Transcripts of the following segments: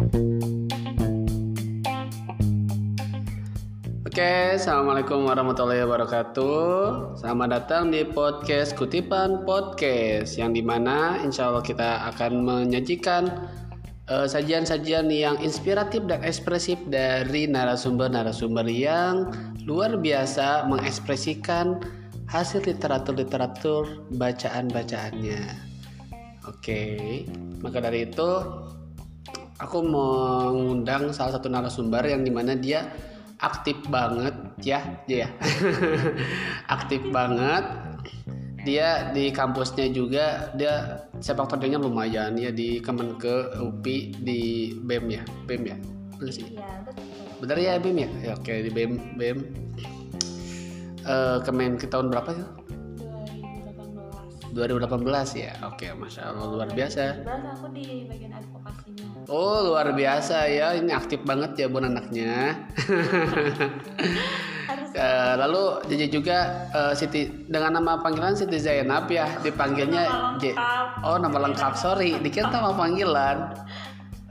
Oke, assalamualaikum warahmatullahi wabarakatuh. Selamat datang di podcast Kutipan Podcast, yang di mana insya Allah kita akan menyajikan eh, sajian-sajian yang inspiratif dan ekspresif dari narasumber-narasumber yang luar biasa mengekspresikan hasil literatur-literatur bacaan-bacaannya. Oke, maka dari itu aku mengundang salah satu narasumber yang di mana dia aktif banget ya dia aktif banget. Dia di kampusnya juga dia sepak terjangnya lumayan ya di Kemenke UPI di BEM ya BEM ya bener sih? Iya, betul. ya BEM ya, ya oke di BEM BEM Eh Kemen ke tahun berapa sih 2018. 2018 ya. Oke masya Allah luar biasa. 2017 aku di bagian advokasinya. Oh luar biasa ya ini aktif banget ya bun anaknya. Eh, lalu JJ juga eh, Siti dengan nama panggilan Siti Zainab ya dipanggilnya J. Oh nama lengkap sorry dikira nama panggilan.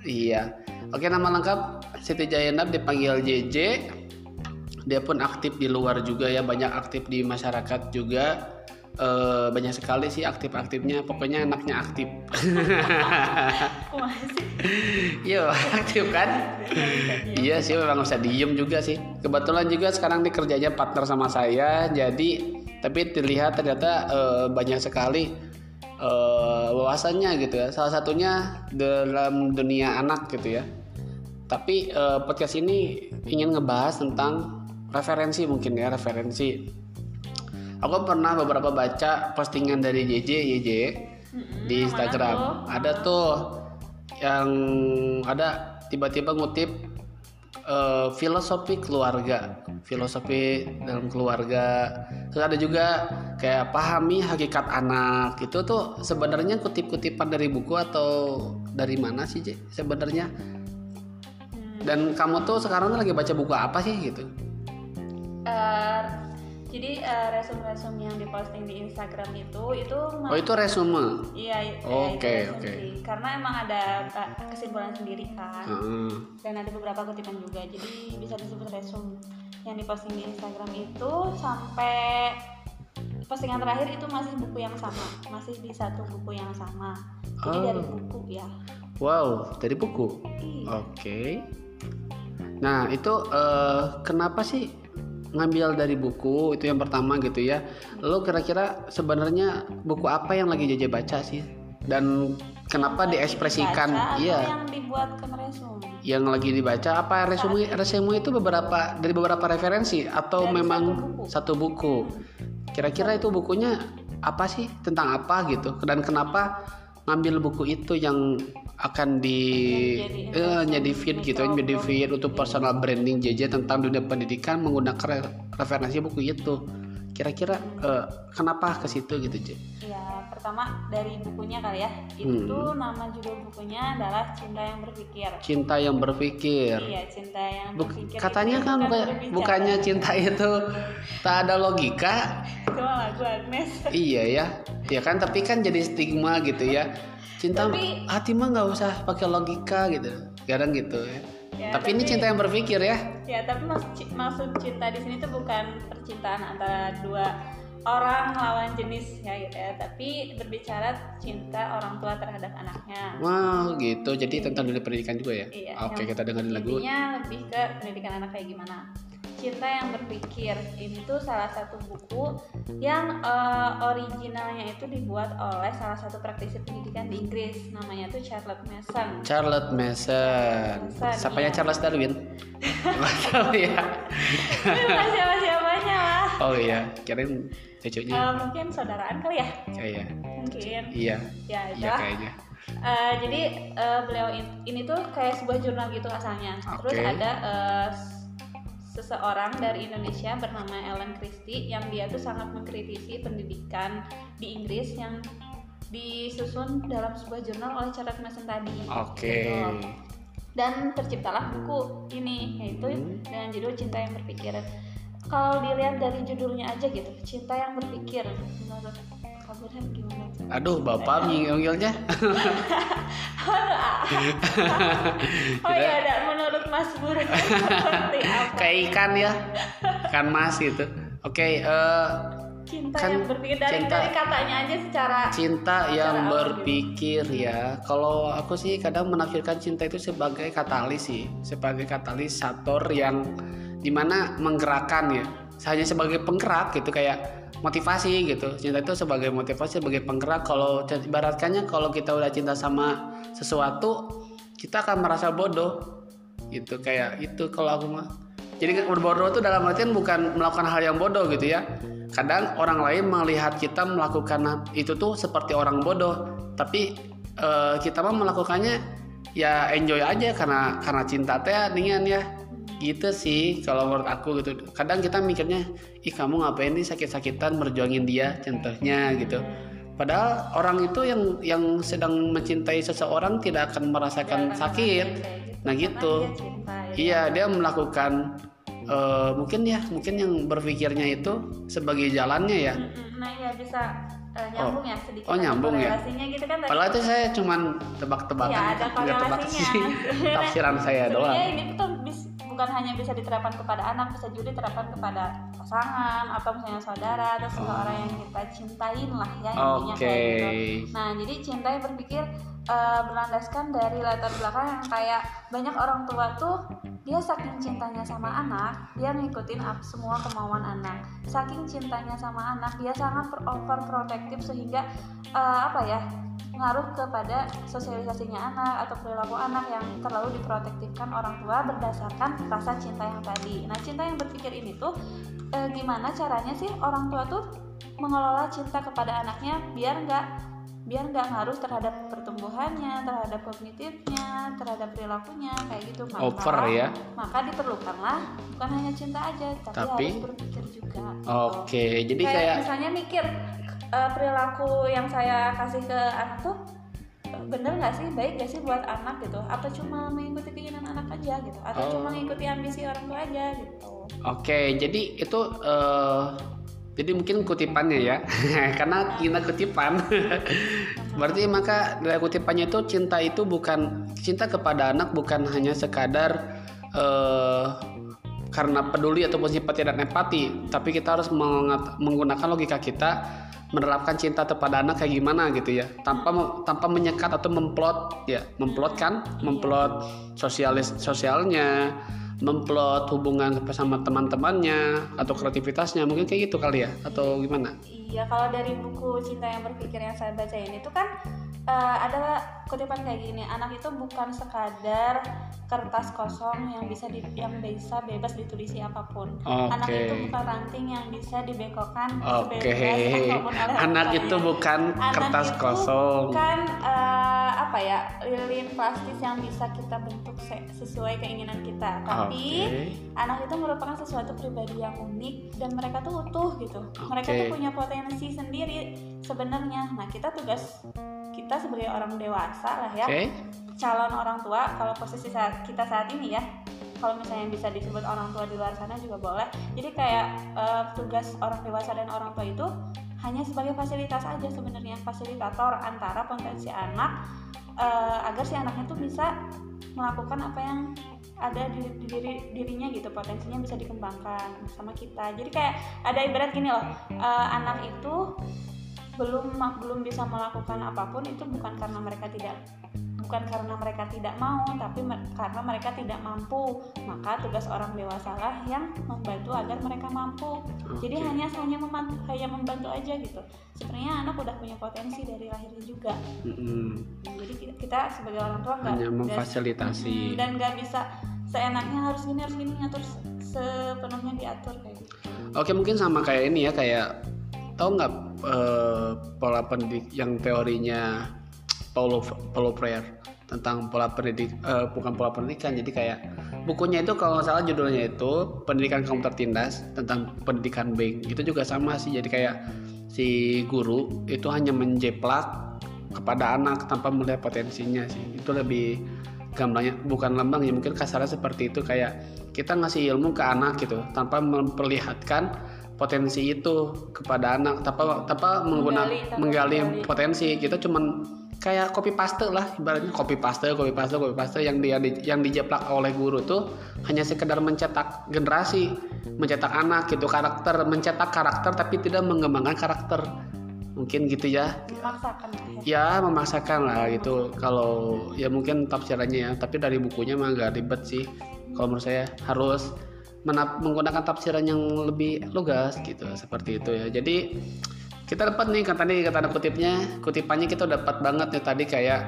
Iya. Oke nama lengkap Siti Zainab dipanggil JJ Dia pun aktif di luar juga ya banyak aktif di masyarakat juga Banyak sekali sih aktif-aktifnya pokoknya anaknya aktif Iya aktif kan Iya sih memang bisa diem juga sih. Kebetulan juga sekarang dikerjanya partner sama saya. Jadi tapi dilihat ternyata eh, banyak sekali wawasannya gitu ya. Salah satunya dalam dunia anak gitu ya. Tapi eh, podcast ini ingin ngebahas tentang referensi mungkin ya referensi. Aku pernah beberapa baca postingan dari JJ YJ di Instagram. Ada tuh yang ada tiba-tiba ngutip eh, filosofi keluarga, filosofi dalam keluarga. Terus ada juga kayak pahami hakikat anak. Itu tuh sebenarnya kutip-kutipan dari buku atau dari mana sih, J? Sebenarnya. Dan kamu tuh sekarang tuh lagi baca buku apa sih gitu? Eh, resume-resume yang diposting di Instagram itu itu Oh, itu resume. iya iya, Oke, oke. karena emang ada eh, kesimpulan sendiri kan Heeh. dan ada beberapa kutipan juga jadi bisa disebut resume yang diposting di Instagram itu sampai postingan terakhir itu masih buku yang sama masih di satu buku yang sama jadi Oh. dari buku ya Wow, dari buku. Iya. Oke. Nah, itu eh, kenapa sih ngambil dari buku itu yang pertama gitu ya? Lalu kira-kira sebenarnya buku apa yang lagi JJ baca sih? Dan kenapa diekspresikan? Iya, yang dibuatkan resume yang lagi dibaca apa resume resume itu beberapa dari beberapa referensi atau Dari memang satu buku? Kira-kira itu bukunya apa sih? Tentang apa gitu? Dan kenapa ngambil buku itu yang akan di jadi eh, jadi feed gitu, jadi feed untuk personal branding JJ tentang dunia pendidikan menggunakan re- referensi buku itu. Kira-kira eh, kenapa ke situ gitu, J? ya pertama dari bukunya kali ya Hmm. itu nama judul bukunya adalah cinta yang berpikir Cinta yang berpikir. iya cinta yang Buk- berpikir katanya itu kan bukan bukannya cinta itu tak ada logika. itu mah lagu Agnes iya ya. Ya kan tapi kan jadi stigma gitu ya. Cinta Tapi- hati mah nggak usah pakai logika gitu. Kadang gitu ya. Ya, tapi, ini tapi- cinta yang berpikir ya. ya tapi maksud, maksud cinta di sini tuh bukan percintaan antara dua orang lawan jenis ya gitu ya tapi berbicara cinta orang tua terhadap anaknya Wow gitu. Jadi tentang dunia pendidikan juga ya. Iya, Oke kita dengerin lagu. Intinya lebih ke pendidikan anak kayak gimana. Cinta yang berpikir ini tuh salah satu buku yang eh, originalnya itu dibuat oleh salah satu praktisi pendidikan di Inggris namanya tuh Charlotte Mason. Charlotte Mason. Mason, Siapanya iya. Charles Darwin? Tahu ya. Ini bukan siapa-siapanya lah. Oh iya, kirain cucunya. Eh, mungkin saudaraan kali ya? Kayak Mungkin. iya, Ya, iya kayaknya. Eh, jadi eh, beliau in- ini tuh kayak sebuah jurnal gitu asalnya. Terus Oke. ada s- seseorang dari Indonesia bernama Ellen Christie yang dia tuh sangat mengkritisi pendidikan di Inggris yang disusun dalam sebuah jurnal oleh Charles Mason tadi. Oke. Gitu. Dan terciptalah buku ini yaitu Hmm. dengan judul Cinta yang Berpikir. Kalau dilihat dari judulnya aja gitu, Cinta yang Berpikir. Menurut Kak Burhan gimana? Aduh, bapak manggilnya. oh iya ada menurut Mas Bur. Seperti apa? Kayak ikan ya. Ikan mas gitu. Oke eh, cinta kan yang berpikir dari cinta- dari katanya aja secara cinta yang apa berpikir ya. Kalau aku sih kadang menafsirkan cinta itu sebagai katalis sih. Sebagai katalisator yang di mana menggerakkan ya. Hanya sebagai penggerak gitu kayak motivasi gitu. Cinta itu sebagai motivasi sebagai penggerak. Kalau ibaratkannya kalau kita udah cinta sama sesuatu kita akan merasa bodoh. Gitu kayak itu kalau aku mah. Jadi berbodoh itu dalam artian bukan melakukan hal yang bodoh gitu ya. Kadang orang lain melihat kita melakukan itu tuh seperti orang bodoh. Tapi eh, kita mah melakukannya ya enjoy aja karena karena cinta teh dengan ya gitu sih kalau menurut aku gitu kadang kita mikirnya ih kamu ngapain nih sakit-sakitan merjuangin dia contohnya gitu padahal orang itu yang yang sedang mencintai seseorang tidak akan merasakan Jangan sakit gitu. nah Karena gitu dia ya. Iya, dia melakukan eh, mungkin ya, mungkin yang berpikirnya itu sebagai jalannya ya. Nah iya bisa eh, nyambung ya sedikit Oh, nyambung ya? gitu kan Padahal itu saya cuman tebak-tebakan, Iya, ada tebak sih, tafsiran saya doang. Ini tuh bis- bukan hanya bisa diterapkan kepada anak, bisa juga diterapkan kepada pasangan atau misalnya saudara atau seseorang yang kita cintain lah ya intinya. Oke, kayak gitu. Nah, jadi cinta yang berpikir eh, berlandaskan dari latar belakang yang kayak banyak orang tua tuh dia saking cintanya sama anak, dia ngikutin semua kemauan anak. Saking cintanya sama anak, dia sangat overprotective sehingga eh, apa ya? ngaruh kepada sosialisasinya anak atau perilaku anak yang terlalu diprotektifkan orang tua berdasarkan rasa cinta yang tadi. Nah, cinta yang berpikir ini tuh eh, gimana caranya sih orang tua tuh mengelola cinta kepada anaknya biar nggak biar nggak ngaruh terhadap pertumbuhannya, terhadap kognitifnya, terhadap perilakunya kayak gitu. Maka, over ya. Maka diperlukanlah bukan hanya cinta aja, tapi, Tapi- harus berpikir juga. gitu. Oke, jadi kayak, kayak misalnya mikir eh, perilaku yang saya kasih ke anak tuh bener nggak sih baik gak sih buat anak gitu atau cuma mengikuti keinginan anak aja gitu atau Oh. cuma mengikuti ambisi orang tua aja gitu oke, jadi itu eh, jadi mungkin kutipannya ya, karena kita kutipan. Berarti maka dari kutipannya itu cinta itu bukan cinta kepada anak bukan hanya sekadar eh, karena peduli ataupun simpati dan empati, tapi kita harus menggunakan logika kita menerapkan cinta kepada anak kayak gimana gitu ya, tanpa tanpa menyekat atau memplot ya, memplot kan, memplot sosialis sosialnya, memplot hubungan sama teman-temannya atau kreativitasnya mungkin kayak gitu kali ya atau gimana? iya kalau dari buku cinta yang berpikir yang saya bacain itu kan eh, ada kutipan kayak gini anak itu bukan sekadar kertas kosong yang bisa di- yang bisa bebas ditulisi apa pun anak Oke. itu bukan ranting yang bisa dibekokkan apa pun oleh anak orang itu bukan Anak kertas itu kosong. bukan eh, apa ya lilin plastis yang bisa kita bentuk se- sesuai keinginan kita tapi Oke. anak itu merupakan sesuatu pribadi yang unik dan mereka tuh utuh gitu mereka Oke. tuh punya potensi sendiri sebenarnya nah kita tugas kita sebagai orang dewasa lah ya. Oke. calon orang tua kalau posisi saat kita saat ini ya kalau misalnya bisa disebut orang tua di luar sana juga boleh. Jadi kayak eh, tugas orang dewasa dan orang tua itu hanya sebagai fasilitas aja sebenarnya fasilitator antara potensi anak eh, agar si anaknya tuh bisa melakukan apa yang ada di, di diri dirinya gitu potensinya bisa dikembangkan sama kita. Jadi kayak ada ibarat gini loh eh, anak itu belum belum bisa melakukan apa pun itu bukan karena mereka tidak bukan karena mereka tidak mau tapi karena mereka tidak mampu maka tugas orang dewasa lah yang membantu agar mereka mampu jadi Oke. hanya hanya membantu hanya membantu aja gitu sebenarnya anak udah punya potensi dari lahirnya juga Mm-mm. jadi kita, kita sebagai orang tua nggak Hanya nggak- memfasilitasi. Dan nggak bisa seenaknya harus gini harus gini ngatur se- sepenuhnya diatur kayak gitu Oke mungkin sama kayak ini ya kayak tahu nggak eh, pola pendidik yang teorinya Paulo Paulo Freire tentang pola pendidik eh, bukan pola pendidikan jadi kayak bukunya itu kalau nggak salah judulnya itu pendidikan kaum tertindas tentang pendidikan bank itu juga sama sih jadi kayak si guru itu hanya menjeplak kepada anak tanpa melihat potensinya sih. Itu lebih gambarnya bukan lambang ya mungkin kasarnya seperti itu kayak kita ngasih ilmu ke anak gitu tanpa memperlihatkan potensi itu kepada anak tanpa tanpa menggunakan Menggali, menggali potensi. Kita cuman kayak copy paste lah ibaratnya copy paste copy paste copy paste. Yang dia di, yang dijeplak oleh guru tuh hanya sekedar mencetak generasi mencetak anak gitu karakter mencetak karakter tapi tidak mengembangkan karakter. Mungkin gitu ya. Memaksakan ya. Memaksakan lah gitu. Kalau ya mungkin tafsirannya ya tapi dari bukunya mah gak ribet sih. Kalau menurut saya harus menap, menggunakan tafsiran yang lebih lugas gitu seperti itu ya. Jadi kita dapat nih kan tadi kata kutipnya. Kutipannya kita dapat banget nih tadi kayak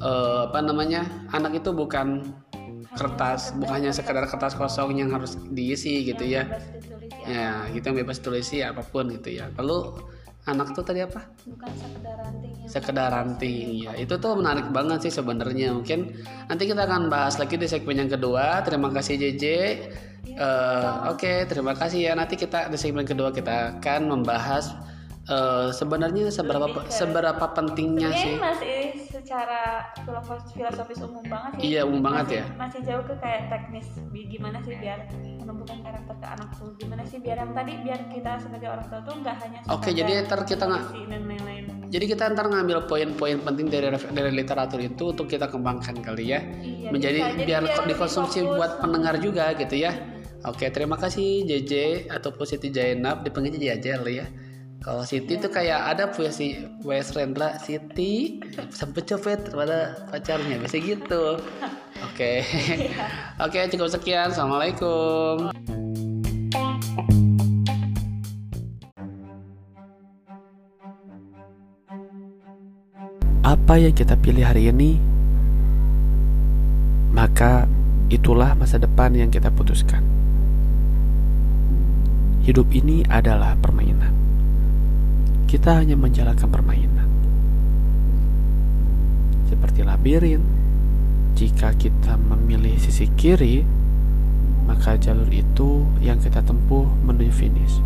uh, apa namanya anak itu bukan kertas bukannya sekedar kertas kosong yang harus diisi gitu ya. Ya. Kita bebas tulis ya apa pun gitu ya. Lalu anak tuh tadi apa? Bukan sekedar ranting sekedar ranting ya itu tuh menarik banget sih sebenarnya. Mungkin nanti kita akan bahas lagi di segmen yang kedua. Terima kasih JJ uh, oke okay, terima kasih ya. Nanti kita di segmen kedua kita akan membahas uh, sebenarnya seberapa seberapa pentingnya sih masih secara filosofis umum banget sih. Iya umum banget masih, ya. masih jauh ke kayak teknis gimana sih biar menumbuhkan karakter ke anak tuh gimana sih biar yang tadi biar kita sebagai orang tua tuh nggak hanya oke okay, jadi ntar kita nggak jadi kita ntar ngambil poin-poin penting dari dari literatur itu untuk kita kembangkan kali ya. Iya, menjadi biar, biar dikonsumsi buat pendengar juga gitu ya. Oke terima kasih JJ atau Siti Jainab dipanggil JJ aja ya kalau Siti itu kayak ada puisi Wes Rendra Siti sampai copet pada pacarnya biasa gitu. Oke. Okay. Oke, okay, cukup sekian. Assalamualaikum. Apa yang kita pilih hari ini, maka itulah masa depan yang kita putuskan. Hidup ini adalah permainan kita hanya menjalankan permainan. Seperti labirin, jika kita memilih sisi kiri, maka jalur itu yang kita tempuh menuju finish.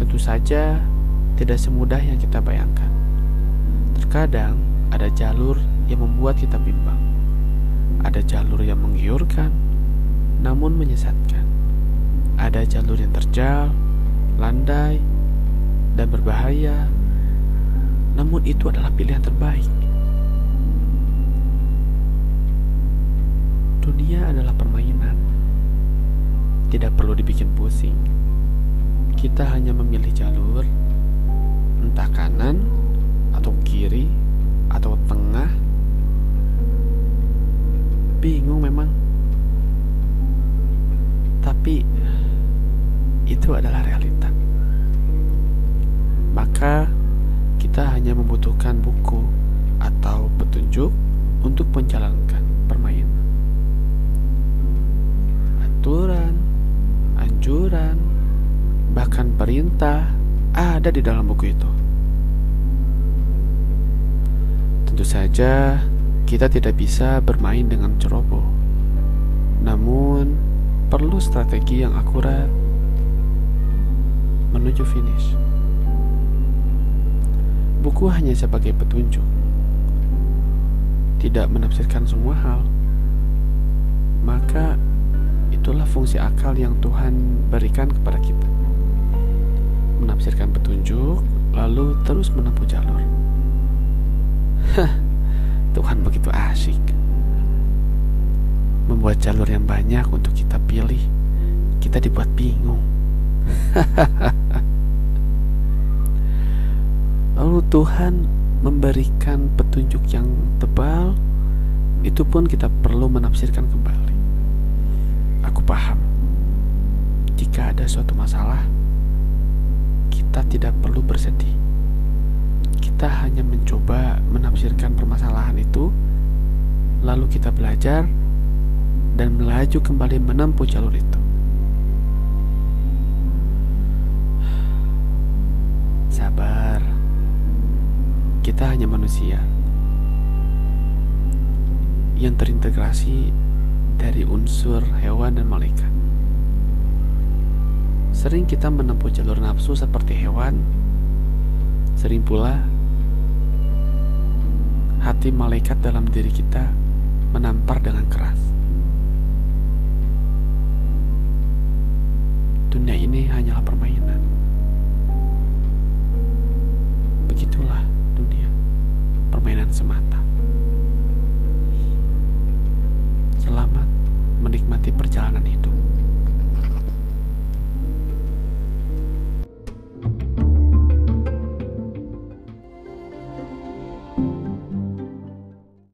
Tentu saja tidak semudah yang kita bayangkan. Terkadang ada jalur yang membuat kita bimbang. Ada jalur yang menggiurkan, namun menyesatkan. Ada jalur yang terjal, berbahaya, namun itu adalah pilihan terbaik. Dunia adalah permainan, tidak perlu dibikin pusing. Kita hanya memilih jalur, entah kanan atau kiri atau tengah. Bingung memang, tapi itu adalah realita maka kita hanya membutuhkan buku atau petunjuk untuk menjalankan permainan. Aturan, anjuran, bahkan perintah ada di dalam buku itu. Tentu saja, kita tidak bisa bermain dengan ceroboh, namun perlu strategi yang akurat menuju finish. Buku hanya sebagai petunjuk, tidak menafsirkan semua hal. Maka itulah fungsi akal yang Tuhan berikan kepada kita. Menafsirkan petunjuk, lalu terus menempuh jalur. Tuhan begitu asik. Membuat jalur yang banyak untuk kita pilih, kita dibuat bingung. Hahaha. Lalu Tuhan memberikan petunjuk yang tebal, itu pun kita perlu menafsirkan kembali. Aku paham, jika ada suatu masalah, kita tidak perlu bersedih. Kita hanya mencoba menafsirkan permasalahan itu, lalu kita belajar dan melaju kembali menempuh jalur itu. Kita hanya manusia yang terintegrasi dari unsur hewan dan malaikat. Sering kita menempuh jalur nafsu seperti hewan, sering pula hati malaikat dalam diri kita